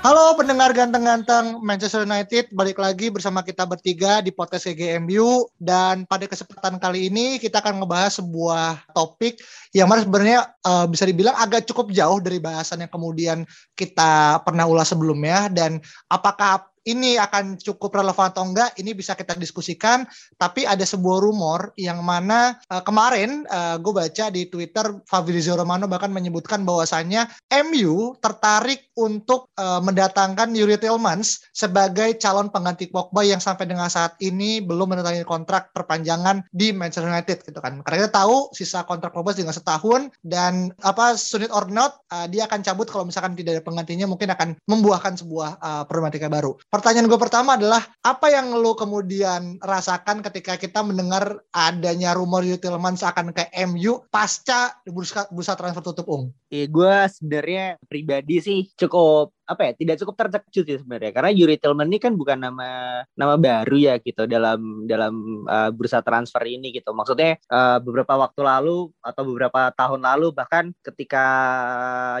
Halo pendengar ganteng-ganteng. Manchester United, balik lagi bersama kita bertiga di podcast GGMU dan pada kesempatan kali ini kita akan ngebahas sebuah topik yang mana sebenarnya eh, bisa dibilang agak cukup jauh dari bahasan yang kemudian kita pernah ulas sebelumnya. Dan apakah ini akan cukup relevan atau enggak ini bisa kita diskusikan. Tapi ada sebuah rumor yang mana uh, kemarin uh, gue baca di Twitter Fabrizio Romano bahkan menyebutkan bahwasannya MU tertarik untuk uh, mendatangkan Yuri Tillmans sebagai calon pengganti Pogba yang sampai dengan saat ini belum menandatangani kontrak perpanjangan di Manchester United gitu kan. Karena kita tahu sisa kontrak Pogba tinggal setahun dan apa sunit or not uh, dia akan cabut kalau misalkan tidak ada penggantinya mungkin akan membuahkan sebuah uh, problematika baru pertanyaan gue pertama adalah apa yang lo kemudian rasakan ketika kita mendengar adanya rumor Yuri Tillmans akan ke MU pasca bursa, bursa transfer tutup ung? Iya, gue sebenarnya pribadi sih cukup apa ya tidak cukup terkejut sih sebenarnya. Karena Yuri Tillman ini kan bukan nama nama baru ya gitu dalam dalam uh, bursa transfer ini gitu. Maksudnya uh, beberapa waktu lalu atau beberapa tahun lalu bahkan ketika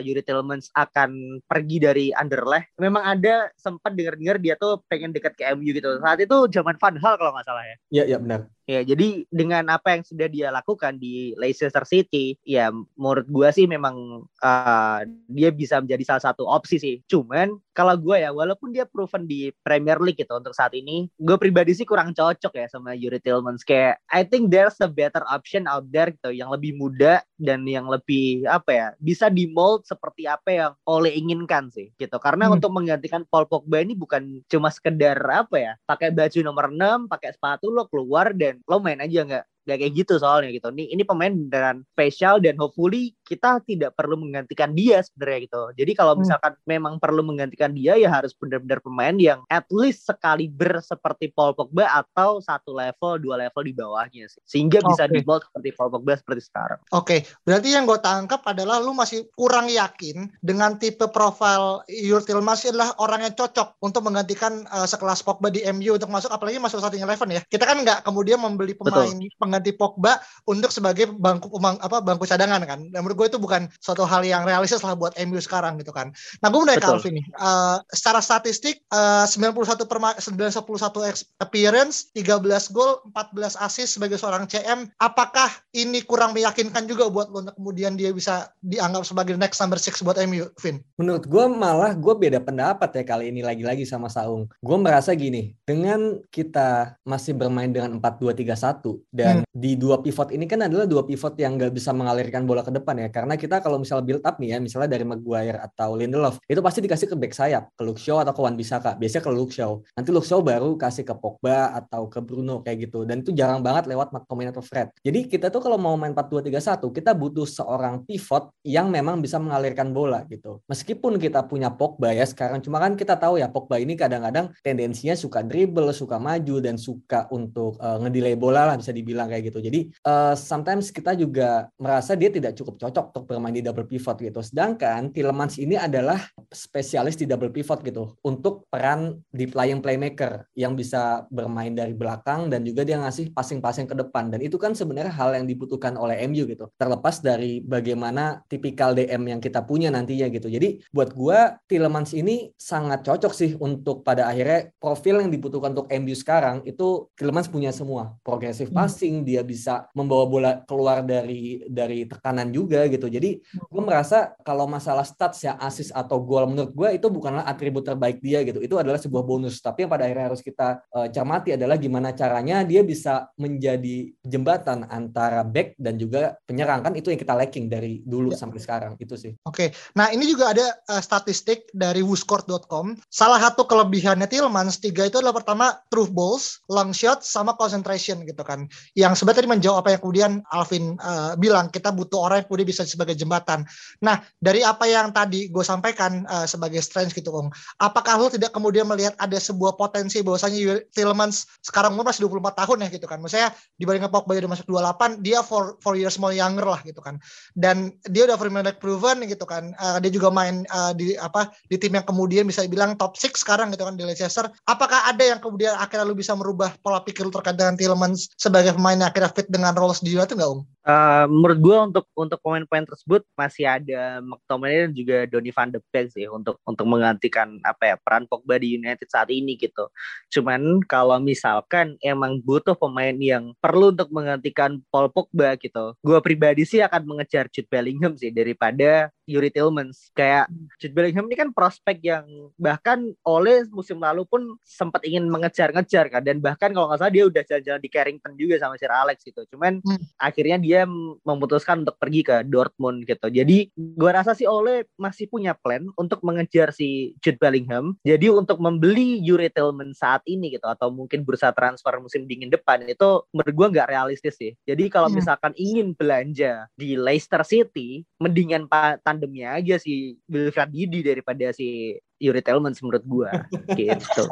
Yuri Tillman akan pergi dari Anderlecht memang ada sempat dengar-dengar dia tuh pengen dekat ke MU gitu. Saat itu zaman Van Hal kalau nggak salah ya. Iya, iya benar. Ya, jadi dengan apa yang sudah dia lakukan di Leicester City, ya menurut gua sih memang uh, dia bisa menjadi salah satu opsi sih. Cuman kalau gua ya, walaupun dia proven di Premier League gitu untuk saat ini, gue pribadi sih kurang cocok ya sama Yuri Tillmans. Kayak I think there's a better option out there gitu, yang lebih muda dan yang lebih apa ya, bisa di mold seperti apa yang Ole inginkan sih gitu. Karena Hmm. untuk menggantikan Paul Pogba ini bukan cuma sekedar apa ya, pakai baju nomor 6, pakai sepatu lo keluar dan lo main aja nggak nggak kayak gitu soalnya gitu. Ini ini pemain beneran spesial dan hopefully kita tidak perlu menggantikan dia sebenarnya gitu. Jadi kalau Hmm. misalkan memang perlu menggantikan dia ya harus benar-benar pemain yang at least sekaliber seperti Paul Pogba atau satu level dua level di bawahnya sih. Sehingga bisa Oke. di mold seperti Paul Pogba seperti sekarang. Oke, berarti yang gue tangkap adalah lu masih kurang yakin dengan tipe profil Yuri Tillmans adalah orang yang cocok untuk menggantikan uh, sekelas Pogba di MU untuk masuk apalagi masuk starting eleven ya. Kita kan nggak kemudian membeli pemain pengganti Pogba untuk sebagai bangku apa bangku cadangan kan. Dan menurut gue itu bukan suatu hal yang realistis lah buat MU sekarang gitu kan. Nah, gue mau nanya ke Betul. Alvin nih. Uh, secara statistik uh, 91 perma 91 ex- appearance, 13 gol, 14 assist sebagai seorang CM. Apakah ini kurang meyakinkan juga buat lo untuk kemudian dia bisa dianggap sebagai next number six buat MU, Vin? Menurut gue malah gue beda pendapat ya kali ini lagi-lagi sama Saung. Gue merasa gini, dengan kita masih bermain dengan 4-2-3-1 dan di dua pivot ini kan adalah dua pivot yang nggak bisa mengalirkan bola ke depan ya. Karena kita kalau misalnya build up nih ya, misalnya dari Maguire atau Lindelof, itu pasti dikasih ke back sayap, ke Luke Shaw atau ke Wan Bisaka. Biasanya ke Luke Shaw. Nanti Luke Shaw baru kasih ke Pogba atau ke Bruno kayak gitu. Dan itu jarang banget lewat McTominay atau Fred. Jadi kita tuh kalau mau main 4-2-3-1, kita butuh seorang pivot yang memang bisa mengalirkan bola gitu. Meskipun kita punya Pogba ya sekarang, cuma kan kita tahu ya Pogba ini kadang-kadang tendensinya suka dribble, suka maju dan suka untuk uh, ngedelay bola lah bisa dibilang kayak gitu. Jadi uh, sometimes kita juga merasa dia tidak cukup cocok untuk bermain di double pivot gitu. Sedangkan Tielemans ini adalah spesialis di double pivot gitu untuk peran di playing playmaker yang bisa bermain dari belakang dan juga dia ngasih passing-passing ke depan dan itu kan sebenarnya hal yang dibutuhkan oleh MU gitu. Terlepas dari bagaimana tipikal DM yang kita punya nantinya gitu. Jadi buat gua Tielemans ini sangat cocok sih untuk pada akhirnya profil yang dibutuhkan untuk MU sekarang itu Tielemans punya semua. Progressive Hmm. passing, dia bisa membawa bola keluar dari dari tekanan juga gitu. Jadi gue merasa kalau masalah stats ya asis atau gol menurut gue itu bukanlah atribut terbaik dia gitu. Itu adalah sebuah bonus. Tapi yang pada akhirnya harus kita uh, cermati adalah gimana caranya dia bisa menjadi jembatan antara back dan juga penyerang kan itu yang kita lacking dari dulu ya. sampai sekarang itu sih. Oke. Nah, ini juga ada uh, statistik dari WhoScored.com. Salah satu kelebihannya Tillmans tiga itu adalah pertama true balls, long shot sama concentration gitu kan. Yang sebenarnya tadi menjawab apa yang kemudian Alvin uh, bilang kita butuh orang yang kemudian bisa sebagai jembatan. Nah, dari apa yang tadi gue sampaikan uh, sebagai strength gitu, Om. Apakah lo tidak kemudian melihat ada sebuah potensi bahwasanya Tillmans sekarang umur masih 24 tahun ya gitu kan. Maksudnya dibandingkan Pogba udah masuk 28, dia for four years more younger lah gitu kan. Dan dia udah Premier proven gitu kan. Uh, dia juga main uh, di apa di tim yang kemudian bisa dibilang top 6 sekarang gitu kan di Leicester. Apakah ada yang kemudian akhirnya lu bisa merubah pola pikir lu terkait dengan Tillmans sebagai pemain yang akhirnya fit dengan roles di United nggak Om? Uh, menurut gue untuk untuk pemain-pemain tersebut masih ada McTominay dan juga Donny van de Beek sih untuk untuk menggantikan apa ya peran Pogba di United saat ini gitu. Cuman kalau misalkan emang butuh pemain yang perlu untuk menggantikan Paul Pogba gitu, gue pribadi sih akan mengejar Jude Bellingham sih daripada Yuri Tillmans. Kayak Jude Bellingham ini kan prospek yang bahkan oleh musim lalu pun sempat ingin mengejar-ngejar kan dan bahkan kalau nggak salah dia udah jalan-jalan di Carrington juga sama Sir Alex gitu. Cuman hmm. akhirnya dia dia memutuskan untuk pergi ke Dortmund gitu. Jadi gue rasa sih Ole masih punya plan untuk mengejar si Jude Bellingham. Jadi untuk membeli Yuri Tillman saat ini gitu atau mungkin bursa transfer musim dingin depan itu menurut gue nggak realistis sih. Jadi kalau hmm. misalkan ingin belanja di Leicester City, mendingan tandemnya aja si Wilfried Didi daripada si Yuri Tillman menurut gue gitu.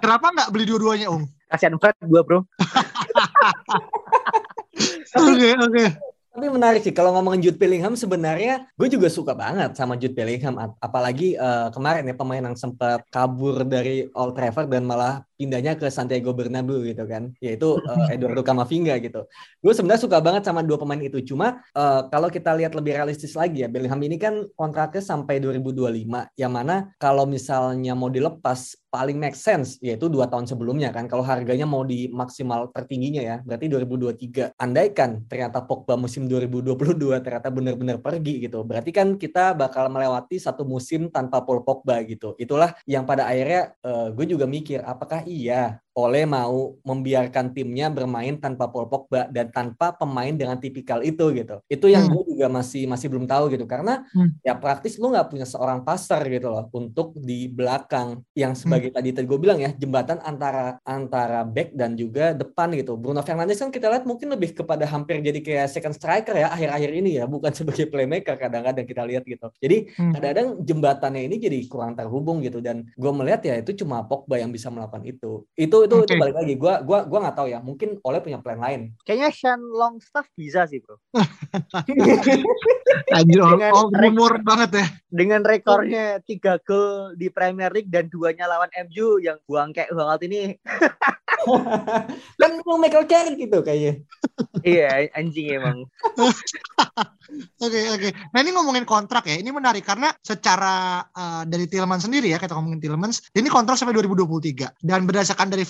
Kenapa nggak beli dua-duanya Om? Kasihan Fred gue bro. Oke, oke. Tapi menarik sih kalau ngomongin Jude Bellingham sebenarnya gue juga suka banget sama Jude Bellingham. Apalagi uh, kemarin ya pemain yang sempat kabur dari Old Trafford dan malah pindahnya ke Santiago Bernabeu gitu kan. Yaitu uh, Eduardo Camavinga gitu. Gue sebenarnya suka banget sama dua pemain itu. Cuma uh, kalau kita lihat lebih realistis lagi ya Bellingham ini kan kontraknya sampai 2025 yang mana kalau misalnya mau dilepas paling make sense yaitu dua tahun sebelumnya kan. Kalau harganya mau di maksimal tertingginya ya berarti 2023 andaikan ternyata Pogba musim 2022 ternyata benar-benar pergi gitu. Berarti kan kita bakal melewati satu musim tanpa Paul Pogba gitu. Itulah yang pada akhirnya uh, gue juga mikir apakah iya oleh mau membiarkan timnya bermain tanpa Paul Pogba dan tanpa pemain dengan tipikal itu gitu. Itu yang hmm. gue juga masih masih belum tahu gitu karena hmm. ya praktis lu nggak punya seorang pasar gitu loh untuk di belakang yang sebagai hmm. tadi tadi gue bilang ya jembatan antara antara back dan juga depan gitu. Bruno Fernandes kan kita lihat mungkin lebih kepada hampir jadi kayak second striker ya akhir-akhir ini ya bukan sebagai playmaker kadang-kadang kita lihat gitu. Jadi hmm. kadang-kadang jembatannya ini jadi kurang terhubung gitu dan gue melihat ya itu cuma Pogba yang bisa melakukan itu. Itu itu okay. itu balik lagi. Gua gua gua nggak tahu ya. Mungkin Oleh punya plan lain. Kayaknya Sean Longstaff bisa sih, Bro. Anjir, dengan oh, umur banget ya. Dengan rekornya tiga gol di Premier League dan duanya lawan MU yang buang kayak banget ini. kan mau Michael Carrick gitu kayaknya. iya, anjing emang. Oke okay, oke. Okay. Nah ini ngomongin kontrak ya. Ini menarik karena secara uh, dari Tillman sendiri ya kita ngomongin Tillman, ini kontrak sampai 2023 dan berdasarkan dari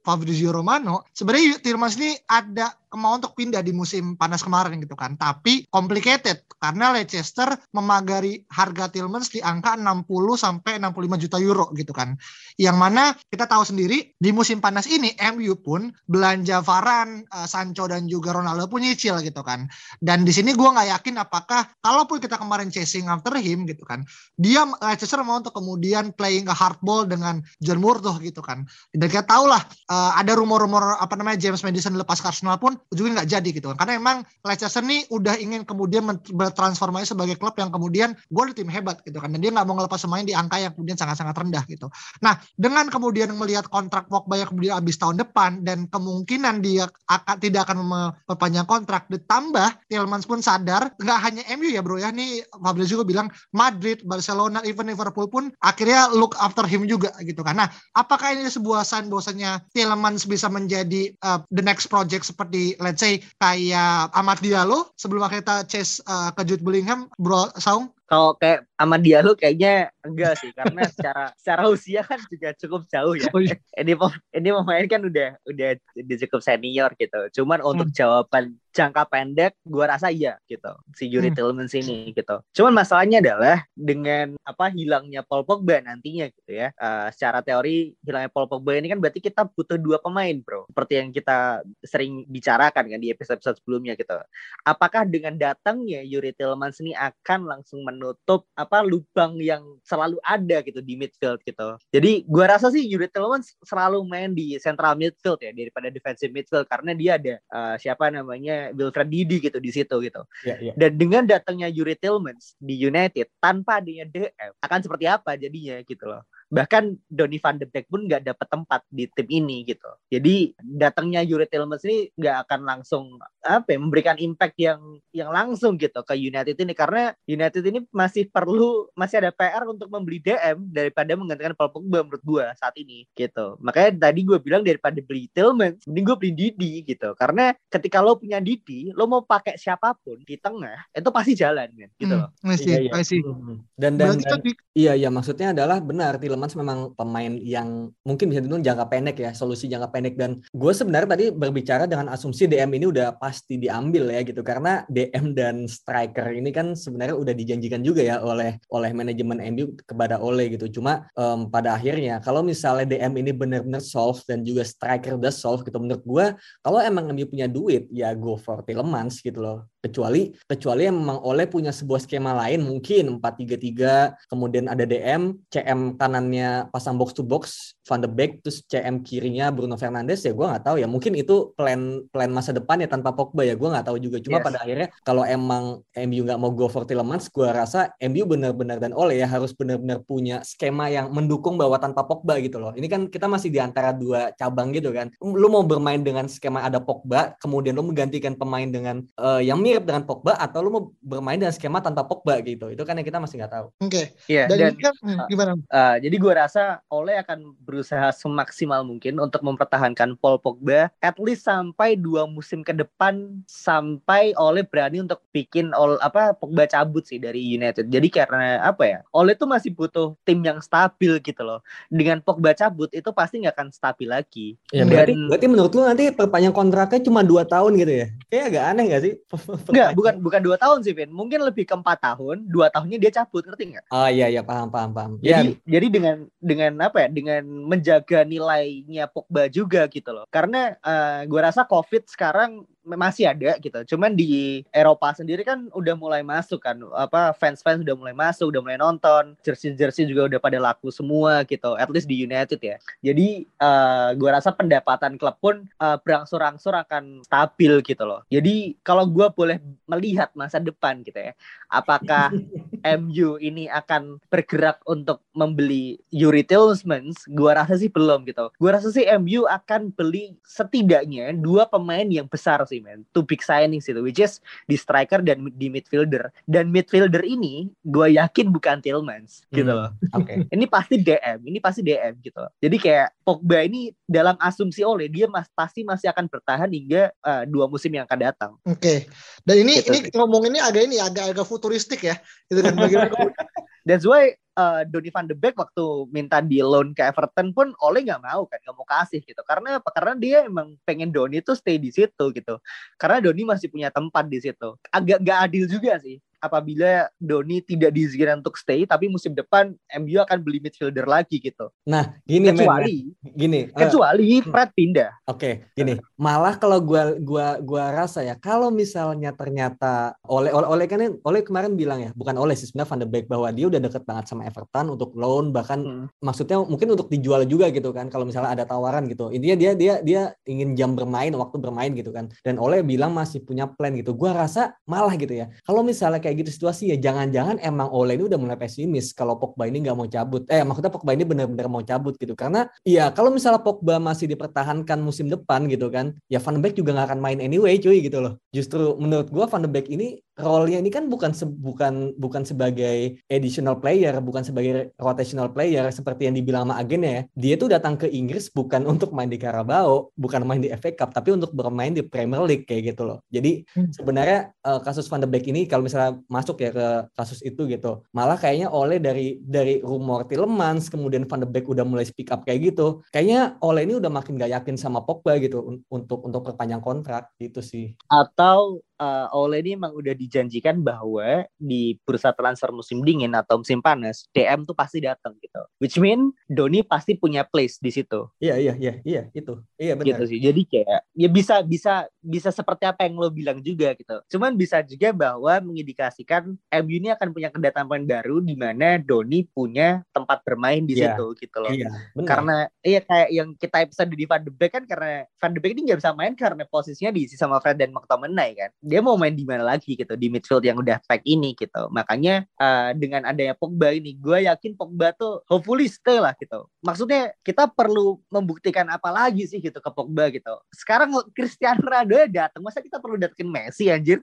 Fabrizio Romano, sebenarnya Tillman ini ada mau untuk pindah di musim panas kemarin gitu kan. Tapi complicated karena Leicester memagari harga Tillmans di angka 60 sampai 65 juta euro gitu kan. Yang mana kita tahu sendiri di musim panas ini MU pun belanja Varane, uh, Sancho dan juga Ronaldo pun nyicil gitu kan. Dan di sini gue nggak yakin apakah kalaupun kita kemarin chasing after him gitu kan, dia Leicester mau untuk kemudian playing a hardball dengan John Murtoh gitu kan. Dan kita tahu lah uh, ada rumor-rumor apa namanya James Madison lepas Arsenal pun ujungnya nggak jadi gitu kan. Karena emang Leicester nih udah ingin kemudian bertransformasi sebagai klub yang kemudian gue di tim hebat gitu kan. Dan dia nggak mau ngelepas pemain di angka yang kemudian sangat-sangat rendah gitu. Nah dengan kemudian melihat kontrak Pogba yang kemudian habis tahun depan dan kemungkinan dia akan tidak akan memperpanjang kontrak ditambah Tillmans pun sadar nggak hanya MU ya bro ya. Nih Fabrizio juga bilang Madrid Barcelona even Liverpool pun akhirnya look after him juga gitu kan. Nah apakah ini sebuah sign bahwasanya Tillmans bisa menjadi uh, the next project seperti let's say kayak Ahmad Diallo sebelum kita chase uh, ke Jude Bellingham, Bro Saung Kalau kayak sama dia lu kayaknya enggak sih karena secara secara usia kan juga cukup jauh ya. Oh, iya. ini ini pemain kan udah udah udah cukup senior gitu. Cuman untuk Hmm. jawaban jangka pendek gua rasa iya gitu si Yuri Hmm. Tillmans ini gitu. Cuman masalahnya adalah dengan apa hilangnya Paul Pogba nantinya gitu ya. Eh, secara teori hilangnya Paul Pogba ini kan berarti kita butuh dua pemain, Bro. Seperti yang kita sering bicarakan kan di episode-episode sebelumnya gitu. Apakah dengan datangnya Yuri Tillmans ini akan langsung menutup apa lubang yang selalu ada gitu di midfield gitu. Jadi gua rasa sih Yuri Tillmans selalu main di central midfield ya daripada defensive midfield karena dia ada eh, siapa namanya Wilfred Didi gitu di situ gitu. Iya, iya. Dan dengan datangnya Yuri Tillmans di United tanpa adanya DM akan seperti apa jadinya gitu loh. Bahkan Donny van de Beek pun nggak dapat tempat di tim ini gitu. Jadi datangnya Yuri Tillmans ini nggak akan langsung apa ya, memberikan impact yang yang langsung gitu ke United ini karena United ini masih perlu masih ada PR untuk membeli DM daripada menggantikan Paul Pogba menurut gua saat ini gitu. Makanya tadi gue bilang daripada beli Tillmans, mending gue beli Didi gitu. Karena ketika lo punya Didi, lo mau pakai siapa pun di tengah itu pasti jalan kan gitu loh. Hmm, see, Iya, iya. Hmm. Dan dan, dan tadi Iya, iya maksudnya adalah benar Tielemans memang pemain yang mungkin bisa dibilang jangka pendek ya, solusi jangka pendek dan gue sebenarnya tadi berbicara dengan asumsi DM ini udah pasti diambil ya gitu karena DM dan striker ini kan sebenarnya udah dijanjikan juga ya oleh oleh manajemen MU kepada Ole gitu. Cuma em, pada akhirnya kalau misalnya DM ini benar-benar solve dan juga striker udah solve gitu menurut gue kalau emang MU punya duit ya go for Tielemans gitu loh. Kecuali kecuali memang Ole punya sebuah skema lain mungkin 4-3-3 kemudian ada DM, CM kanannya pasang box to box, Van de Beek, terus CM kirinya Bruno Fernandes ya gue nggak tahu ya. Mungkin itu plan plan masa depan ya tanpa Pogba ya gue nggak tahu juga. Cuma Yes. pada akhirnya kalau emang MU nggak mau go for Tielemans, gue rasa MU benar-benar dan Ole ya harus benar-benar punya skema yang mendukung bahwa tanpa Pogba gitu loh. Ini kan kita masih di antara dua cabang gitu kan. Lu mau bermain dengan skema ada Pogba, kemudian lu menggantikan pemain dengan eh, yang mirip dengan Pogba atau lu mau bermain dengan skema tanpa Pogba gitu. Itu kan yang kita masih nggak tahu. Oke. Iya, Dan, dan ini kan hmm, gimana? Uh, jadi gue rasa Ole akan berusaha semaksimal mungkin untuk mempertahankan Paul Pogba at least sampai dua musim ke depan sampai Ole berani untuk bikin Ole apa Pogba cabut sih dari United. Jadi karena apa ya? Ole tuh masih butuh tim yang stabil gitu loh. Dengan Pogba cabut itu pasti nggak akan stabil lagi. Ya, Dan- berarti, berarti menurut lu nanti perpanjang kontraknya cuma dua tahun gitu ya? Kayak agak aneh gak sih? Enggak, bukan bukan dua tahun sih, Vin. Mungkin lebih ke empat tahun. Dua tahunnya dia cabut, ngerti nggak? Oh iya iya paham paham paham. Ya, Jadi jadi dengan dengan apa ya? Dengan menjaga nilainya Pogba juga gitu loh. Karena eh, gua rasa Covid sekarang masih ada gitu. Cuman di Eropa sendiri kan udah mulai masuk kan. Apa fans-fans udah mulai masuk, udah mulai nonton. Jersey-jersey juga udah pada laku semua gitu. At least di United ya. Jadi eh, gua rasa pendapatan klub pun eh, berangsur-angsur akan stabil gitu loh. Jadi kalau gua boleh melihat masa depan gitu ya. Apakah MU ini akan bergerak untuk membeli Yuri Tillmans, gua rasa sih belum gitu. Gua rasa sih MU akan beli setidaknya dua pemain yang besar sih men. Two big signings itu which is di striker dan di midfielder. Dan midfielder ini gua yakin bukan Tillmans gitu Hmm. loh. Oke. Ini pasti DM, ini pasti DM gitu. Jadi kayak Pogba ini dalam asumsi oleh dia mas, pasti masih akan bertahan hingga eh, dua musim yang akan datang. Oke. Dan ini Gitu ini ngomong ini agak ini agak agak futuristik ya. Gitu kan bagaimana That's why uh, Donny van de Beek waktu minta di loan ke Everton pun Ole nggak mau kan, nggak mau kasih gitu. Karena apa? Karena dia emang pengen Donny tuh stay di situ gitu. Karena Donny masih punya tempat di situ. Agak nggak adil juga sih. Apabila Donny tidak diizinkan untuk stay, tapi musim depan MU akan beli midfielder lagi gitu. Nah, gini men, Kecuali, gini. eh, kecuali Fred pindah. Oke, gini. Malah kalau gua gua gua rasa ya, kalau misalnya ternyata oleh oleh oleh kan oleh kemarin bilang ya, bukan oleh sih sebenarnya Van de Beek bahwa dia udah deket banget sama Everton untuk loan bahkan Hmm. maksudnya mungkin untuk dijual juga gitu kan kalau misalnya ada tawaran gitu. Intinya dia dia dia ingin jam bermain, waktu bermain gitu kan. Dan oleh bilang masih punya plan gitu. Gua rasa malah gitu ya. Kalau misalnya kayak gitu situasi ya jangan-jangan emang oleh ini udah mulai pesimis kalau Pogba ini nggak mau cabut. Eh maksudnya Pogba ini benar-benar mau cabut gitu. Karena iya kalau misalnya Pogba masih dipertahankan musim depan gitu kan, ya Van de Beek juga nggak akan main anyway cuy gitu loh. Justru menurut gua Van de Beek ini role-nya ini kan bukan se bukan bukan sebagai additional player, bukan sebagai rotational player seperti yang dibilang sama agennya ya. Dia tuh datang ke Inggris bukan untuk main di Carabao, bukan main di FA Cup, tapi untuk bermain di Premier League kayak gitu loh. Jadi hmm. sebenarnya uh, kasus Van de Beek ini kalau misalnya masuk ya ke kasus itu gitu, malah kayaknya oleh dari dari rumor Tillemans kemudian Van de Beek udah mulai speak up kayak gitu, kayaknya oleh ini udah makin gak yakin sama Pogba gitu untuk untuk perpanjang kontrak gitu sih. Atau uh, Ole ini emang udah dijanjikan bahwa di bursa transfer musim dingin atau musim panas DM tuh pasti datang gitu. Which mean Doni pasti punya place di situ. Iya iya iya iya itu. Iya benar. Gitu sih. Jadi kayak ya bisa bisa bisa seperti apa yang lo bilang juga gitu. Cuman bisa juga bahwa mengindikasikan MU ini akan punya kedatangan baru di mana Doni punya tempat bermain di yeah. situ gitu loh. Iya, benar. Karena iya kayak yang kita episode di Van de Beek kan karena Van de Beek ini nggak bisa main karena posisinya diisi sama Fred dan McTominay kan dia mau main di mana lagi gitu di midfield yang udah pack ini gitu. Makanya uh, dengan adanya Pogba ini gue yakin Pogba tuh hopefully stay lah gitu. Maksudnya kita perlu membuktikan apa lagi sih gitu ke Pogba gitu. Sekarang Cristiano Ronaldo datang masa kita perlu datengin Messi anjir?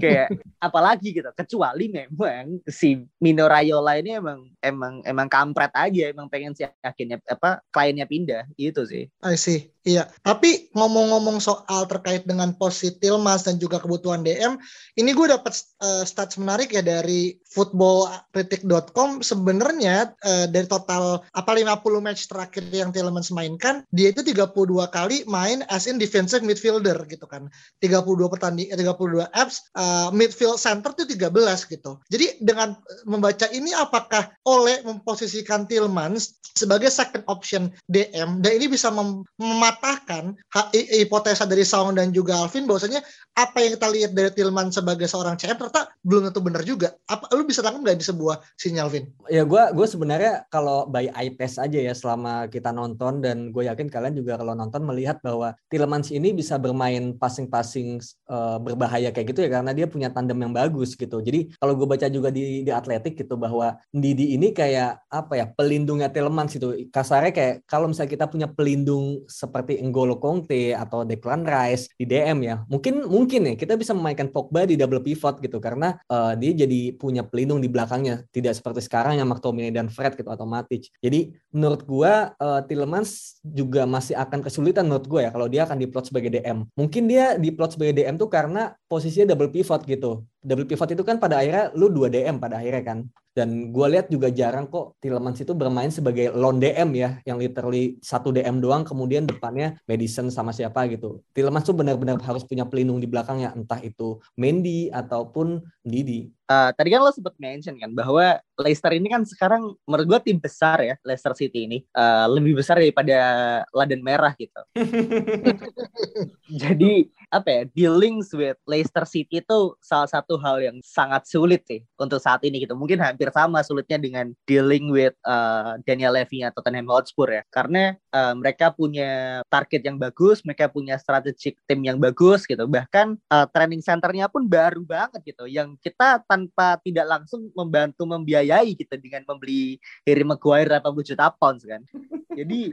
Kayak apalagi gitu kecuali memang si Mino Raiola ini emang emang emang kampret aja emang pengen si akhirnya apa kliennya pindah. Itu sih. I see Iya, tapi ngomong-ngomong soal terkait dengan positif mas dan juga kebutuhan DM, ini gue dapat uh, stats menarik ya dari footballcritic.com. Sebenarnya uh, dari total apa 50 match terakhir yang Tielemans mainkan, dia itu 32 kali main as in defensive midfielder gitu kan. 32 pertandingan, 32 apps, uh, midfield center itu 13 gitu. Jadi dengan membaca ini apakah oleh memposisikan Tielemans sebagai second option DM dan ini bisa mem mematahkan hipotesa dari Saung dan juga Alvin bahwasanya apa yang kita lihat dari Tilman sebagai seorang CM ternyata belum tentu benar juga. Apa lu bisa tangkap nggak di sebuah sinyal, Vin? Ya gue gue sebenarnya kalau by eye test aja ya selama kita nonton dan gue yakin kalian juga kalau nonton melihat bahwa Tillemans ini bisa bermain passing-passing uh, berbahaya kayak gitu ya karena dia punya tandem yang bagus gitu. Jadi kalau gue baca juga di di Atletik gitu bahwa Didi ini kayak apa ya pelindungnya Tillemans itu kasarnya kayak kalau misalnya kita punya pelindung seperti N'Golo Conte atau Declan Rice di DM ya mungkin mungkin ya kita bisa memainkan Pogba di double pivot gitu karena uh, dia jadi punya pelindung di belakangnya tidak seperti sekarang yang McTominay dan Fred gitu atau Matic. Jadi menurut gua uh, Tillemans juga masih akan kesulitan menurut gua ya kalau dia akan diplot sebagai DM. Mungkin dia diplot sebagai DM tuh karena posisinya double pivot gitu. Double pivot itu kan pada akhirnya lu dua DM pada akhirnya kan. Dan gue lihat juga jarang kok Tillemans itu bermain sebagai lone DM ya, yang literally satu DM doang, kemudian depannya Madison sama siapa gitu. Tillemans tuh benar-benar harus punya pelindung di belakangnya, entah itu Mendy ataupun Didi. Uh, tadi kan lo sempat mention kan bahwa Leicester ini kan sekarang menurut gue tim besar ya Leicester City ini uh, lebih besar daripada Laden Merah gitu. Jadi apa ya dealings with Leicester City itu salah satu hal yang sangat sulit sih untuk saat ini gitu. Mungkin hampir sama sulitnya dengan dealing with uh, Daniel Levy atau Tottenham Hotspur ya. Karena uh, mereka punya target yang bagus, mereka punya strategic tim yang bagus gitu. Bahkan uh, training centernya pun baru banget gitu. Yang kita tanpa tidak langsung membantu membiayai gitu dengan membeli Harry Maguire 80 juta pounds kan. Jadi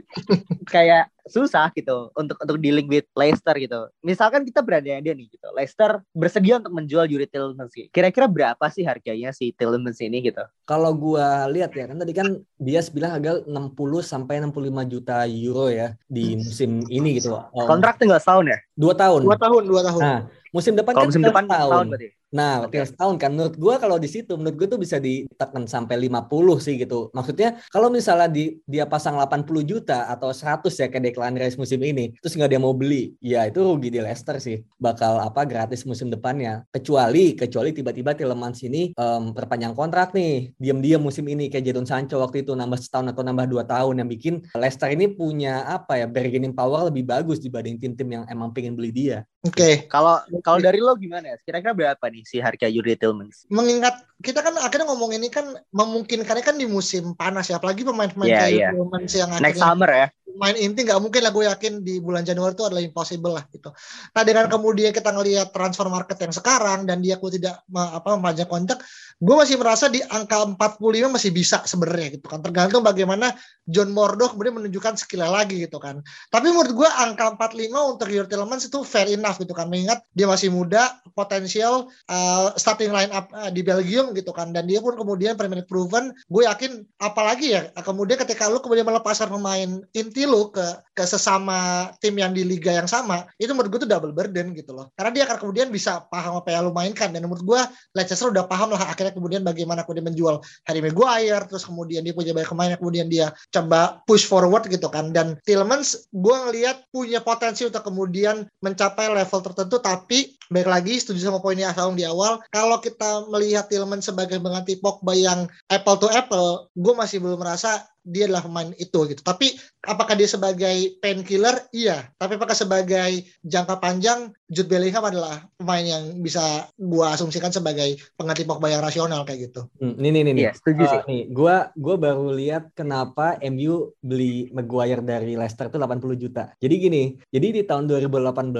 kayak susah gitu untuk untuk dealing with Leicester gitu. Misalkan kita berada ada nih gitu. Leicester bersedia untuk menjual Yuri Tillmans. Kira-kira berapa sih harganya si Tillmans ini gitu? Kalau gua lihat ya kan tadi kan dia bilang harga 60 sampai 65 juta euro ya di musim ini gitu. Um, Kontrak tinggal setahun ya? Dua tahun. Dua tahun, dua tahun. Nah, musim depan Kalau kan musim depan tahun. tahun berarti. Nah, okay. setahun kan menurut gue kalau di situ menurut gue tuh bisa ditekan sampai 50 sih gitu. Maksudnya kalau misalnya di, dia pasang 80 juta atau 100 ya ke Declan Rice musim ini, terus nggak dia mau beli, ya itu rugi di Leicester sih. Bakal apa gratis musim depannya. Kecuali kecuali tiba-tiba Tillemans ini um, perpanjang kontrak nih, diam-diam musim ini kayak Jadon Sancho waktu itu nambah setahun atau nambah dua tahun yang bikin Leicester ini punya apa ya bargaining power lebih bagus dibanding tim-tim yang emang pengen beli dia. Oke. Okay. Kalau kalau dari lo gimana ya? Kira-kira berapa nih si harga Yuri Tillmans? Mengingat kita kan akhirnya ngomong ini kan memungkinkannya kan di musim panas ya, apalagi pemain-pemain yeah, kayak yeah. Tillmans yang next summer ya. Main inti nggak mungkin lah gue yakin di bulan Januari itu adalah impossible lah gitu. Nah dengan kemudian kita ngelihat transfer market yang sekarang dan dia aku tidak apa memajang kontrak, gue masih merasa di angka 45 masih bisa sebenarnya gitu kan. Tergantung bagaimana John Mordo kemudian menunjukkan skillnya lagi gitu kan. Tapi menurut gue angka 45 untuk Yuri Tillmans itu fair enough gitu kan. Mengingat dia masih muda, potensial uh, starting line up uh, di Belgium gitu kan. Dan dia pun kemudian Premier proven, gue yakin apalagi ya kemudian ketika lu kemudian melepaskan pemain inti lu ke ke sesama tim yang di liga yang sama, itu menurut gue tuh double burden gitu loh. Karena dia akan kemudian bisa paham apa yang lu mainkan. Dan menurut gue Leicester udah paham lah akhirnya kemudian bagaimana kemudian menjual Harry Maguire, terus kemudian dia punya banyak pemain kemudian dia coba push forward gitu kan. Dan Tillmans gue ngelihat punya potensi untuk kemudian mencapai level tertentu tapi baik lagi setuju sama poinnya Asaung di awal kalau kita melihat Tillman sebagai mengganti Pogba yang apple to apple gue masih belum merasa dia adalah pemain itu gitu. Tapi apakah dia sebagai painkiller? Iya. Tapi apakah sebagai jangka panjang Jude Bellingham adalah pemain yang bisa gua asumsikan sebagai pengganti Pogba yang rasional kayak gitu. Hmm, nih nih nih. Iya, setuju uh, sih. Nih, gua gua baru lihat kenapa MU beli Maguire dari Leicester tuh 80 juta. Jadi gini, jadi di tahun 2018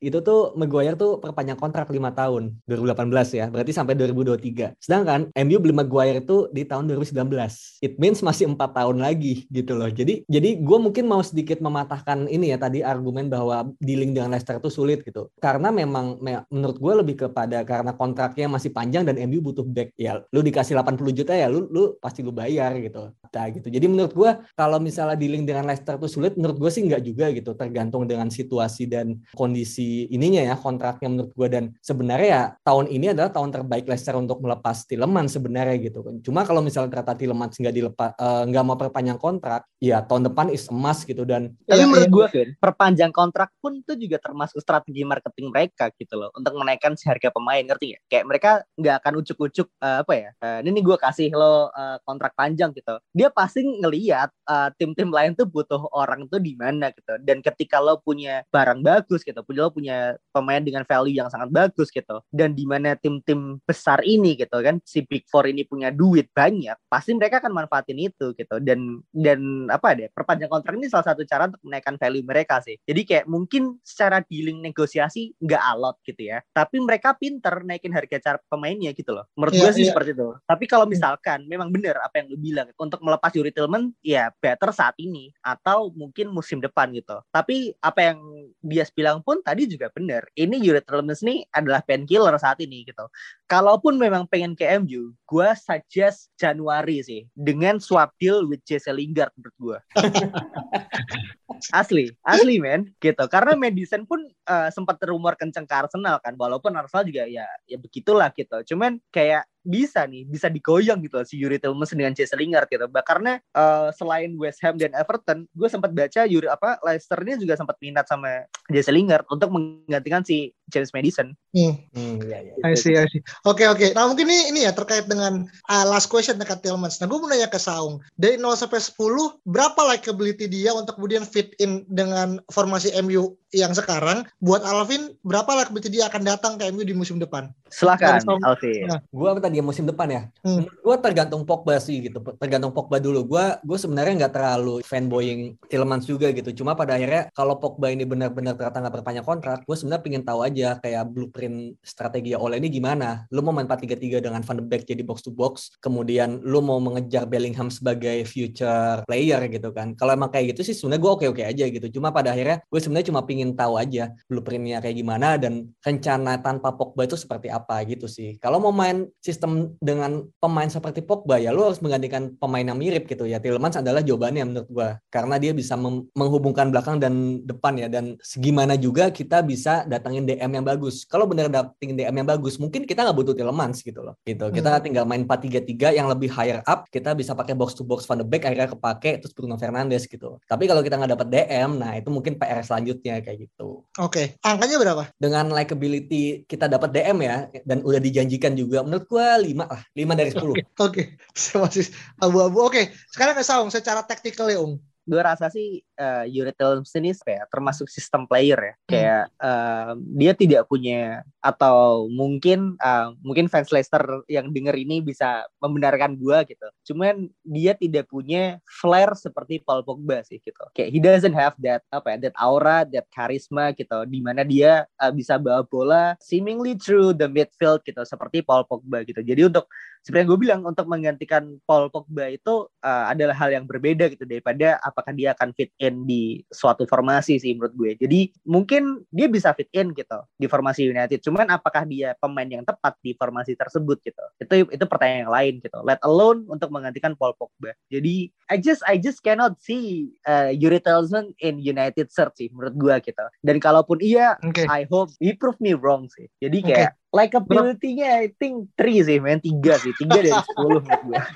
itu tuh Maguire tuh perpanjang kontrak 5 tahun. 2018 ya. Berarti sampai 2023. Sedangkan MU beli Maguire itu di tahun 2019. It means masih 4 tahun lagi gitu loh. Jadi jadi gue mungkin mau sedikit mematahkan ini ya tadi argumen bahwa dealing dengan Leicester tuh sulit gitu karena memang me menurut gue lebih kepada karena kontraknya masih panjang dan MU butuh back ya lu dikasih 80 juta ya lu lu pasti lu bayar gitu. Nah, gitu. Jadi menurut gue kalau misalnya dealing dengan Leicester tuh sulit menurut gue sih nggak juga gitu. Tergantung dengan situasi dan kondisi ininya ya kontraknya menurut gue dan sebenarnya ya tahun ini adalah tahun terbaik Leicester untuk melepas Tilleman sebenarnya gitu. Kan cuma kalau misalnya ternyata Tilleman nggak dilepas eh, nggak uh, mau perpanjang kontrak ya tahun depan is emas gitu. Dan tapi ya, menurut gue Vin perpanjang kontrak pun itu juga termasuk strategi marketing mereka gitu loh untuk menaikkan si harga pemain ngerti ya kayak mereka nggak akan ucuk-ucuk uh, apa ya uh, ini gue kasih lo uh, kontrak panjang gitu. Dia pasti ngeliat uh, tim-tim lain tuh butuh orang tuh di mana gitu. Dan ketika lo punya barang bagus gitu punya lo punya pemain dengan value yang sangat bagus gitu dan di mana tim-tim besar ini gitu kan si big four ini punya duit banyak pasti mereka akan manfaatin itu gitu. Dan dan apa deh perpanjang kontrak ini salah satu cara untuk menaikkan value mereka sih. Jadi kayak mungkin secara dealing negosiasi sih nggak alot gitu ya. Tapi mereka pinter naikin harga cara pemainnya gitu loh. Menurut yeah, gue sih yeah. seperti itu. Tapi kalau hmm. misalkan hmm. memang benar apa yang lu bilang untuk melepas Yuri Tillman ya better saat ini atau mungkin musim depan gitu. Tapi apa yang dia bilang pun tadi juga benar. Ini Yuri Tillman ini adalah painkiller saat ini gitu. Kalaupun memang pengen ke MU, gue suggest Januari sih dengan swap deal with Jesse Lingard menurut gue. asli, asli men gitu. Karena Madison pun uh, sempat rumor kenceng ke Arsenal kan, walaupun Arsenal juga ya ya begitulah gitu. Cuman kayak bisa nih bisa digoyang gitu si Yuri Tillmans dengan Jesse Lingard gitu karena uh, selain West Ham dan Everton gue sempat baca Yuri apa Leicester ini juga sempat minat sama Jesse Lingard untuk menggantikan si James Madison. Hmm. hmm ya, ya. I see, I see. Oke, okay, oke. Okay. Nah, mungkin ini, ini ya terkait dengan uh, last question dekat Tillmans. Nah, gue mau nanya ke Saung. Dari 0 sampai 10, berapa likability dia untuk kemudian fit in dengan formasi MU yang sekarang? Buat Alvin, berapa likability dia akan datang ke MU di musim depan? Silakan, Alvin. Nah. Gue apa tadi musim depan ya? Hmm. Gue tergantung Pogba sih gitu. Tergantung Pogba dulu. Gue gue sebenarnya nggak terlalu fanboying Tillmans juga gitu. Cuma pada akhirnya kalau Pogba ini benar-benar ternyata nggak berpanjang kontrak, gue sebenarnya pengen tahu aja aja kayak blueprint strategi oleh ini gimana. Lu mau main 4-3-3 dengan Van de Beek jadi box to box, kemudian lu mau mengejar Bellingham sebagai future player gitu kan. Kalau emang kayak gitu sih sebenarnya gue oke-oke aja gitu. Cuma pada akhirnya gue sebenarnya cuma pingin tahu aja blueprintnya kayak gimana dan rencana tanpa Pogba itu seperti apa gitu sih. Kalau mau main sistem dengan pemain seperti Pogba ya lu harus menggantikan pemain yang mirip gitu ya. Tillmans adalah jawabannya menurut gue karena dia bisa menghubungkan belakang dan depan ya dan segimana juga kita bisa datangin DM yang bagus. Kalau benar dapetin DM yang bagus, mungkin kita nggak butuh Tielemans gitu loh. Gitu. Kita hmm. tinggal main 4-3-3 yang lebih higher up, kita bisa pakai box to box Van de Beek akhirnya kepake terus Bruno Fernandes gitu. Tapi kalau kita nggak dapet DM, nah itu mungkin PR selanjutnya kayak gitu. Oke, okay. angkanya berapa? Dengan likability kita dapat DM ya dan udah dijanjikan juga menurut gua 5 lah, 5 dari 10. Oke, okay. okay. masih abu-abu. Oke, okay. sekarang ke Saung secara taktikal ya, Ung gue rasa sih uh, Yuri Tillmans ini kayak termasuk sistem player ya. Hmm. Kayak uh, dia tidak punya atau mungkin uh, mungkin fans Leicester yang denger ini bisa membenarkan gue gitu. Cuman dia tidak punya flair seperti Paul Pogba sih gitu. Kayak he doesn't have that apa ya, that aura, that charisma gitu di mana dia uh, bisa bawa bola seemingly through the midfield gitu seperti Paul Pogba gitu. Jadi untuk sebenarnya gue bilang untuk menggantikan Paul Pogba itu uh, adalah hal yang berbeda gitu daripada apakah dia akan fit in di suatu formasi sih menurut gue. Jadi mungkin dia bisa fit in gitu di formasi United. Cuman apakah dia pemain yang tepat di formasi tersebut gitu? Itu itu pertanyaan yang lain gitu. Let alone untuk menggantikan Paul Pogba. Jadi I just I just cannot see uh, Yuri Tillman in United shirt sih menurut gue gitu. Dan kalaupun iya, okay. I hope he prove me wrong sih. Jadi kayak okay likability-nya I think 3 sih men, 3 sih, 3 dari 10 menurut gue.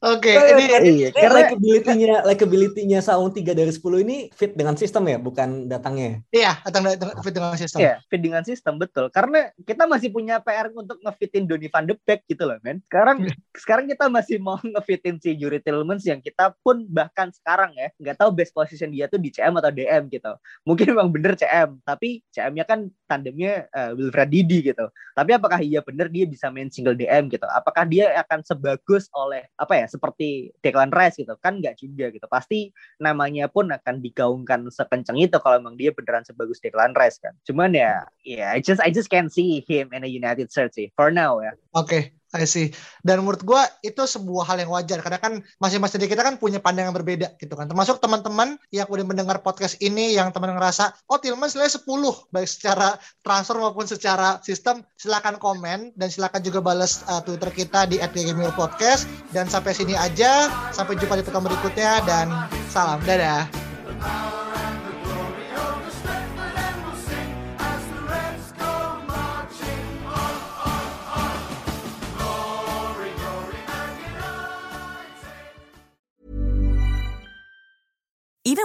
Oke, okay, ini, iya, karena likability-nya likability-nya Saung 3 dari 10 ini fit dengan sistem ya, bukan datangnya. Iya, datang fit dengan sistem. Iya, fit dengan sistem betul. Karena kita masih punya PR untuk ngefitin Donny van de Beek gitu loh, men. Sekarang iya. sekarang kita masih mau ngefitin si Yuri Tillmans yang kita pun bahkan sekarang ya nggak tahu best position dia tuh di CM atau DM gitu. Mungkin memang bener CM, tapi CM-nya kan tandemnya uh, Wilfred Didi gitu. Tapi apakah iya bener dia bisa main single DM gitu? Apakah dia akan sebagus oleh apa ya seperti Declan Rice gitu kan nggak juga gitu pasti namanya pun akan digaungkan sekencang itu kalau memang dia beneran sebagus Declan Rice kan cuman ya ya yeah, I just I just can't see him in a United shirt sih for now ya oke okay. I see. Dan menurut gue itu sebuah hal yang wajar karena kan masing-masing dari kita kan punya pandangan berbeda gitu kan. Termasuk teman-teman yang udah mendengar podcast ini yang teman ngerasa oh Tillman nilai 10 baik secara transfer maupun secara sistem silakan komen dan silakan juga balas uh, Twitter kita di @podcast dan sampai sini aja sampai jumpa di pertemuan berikutnya dan salam dadah.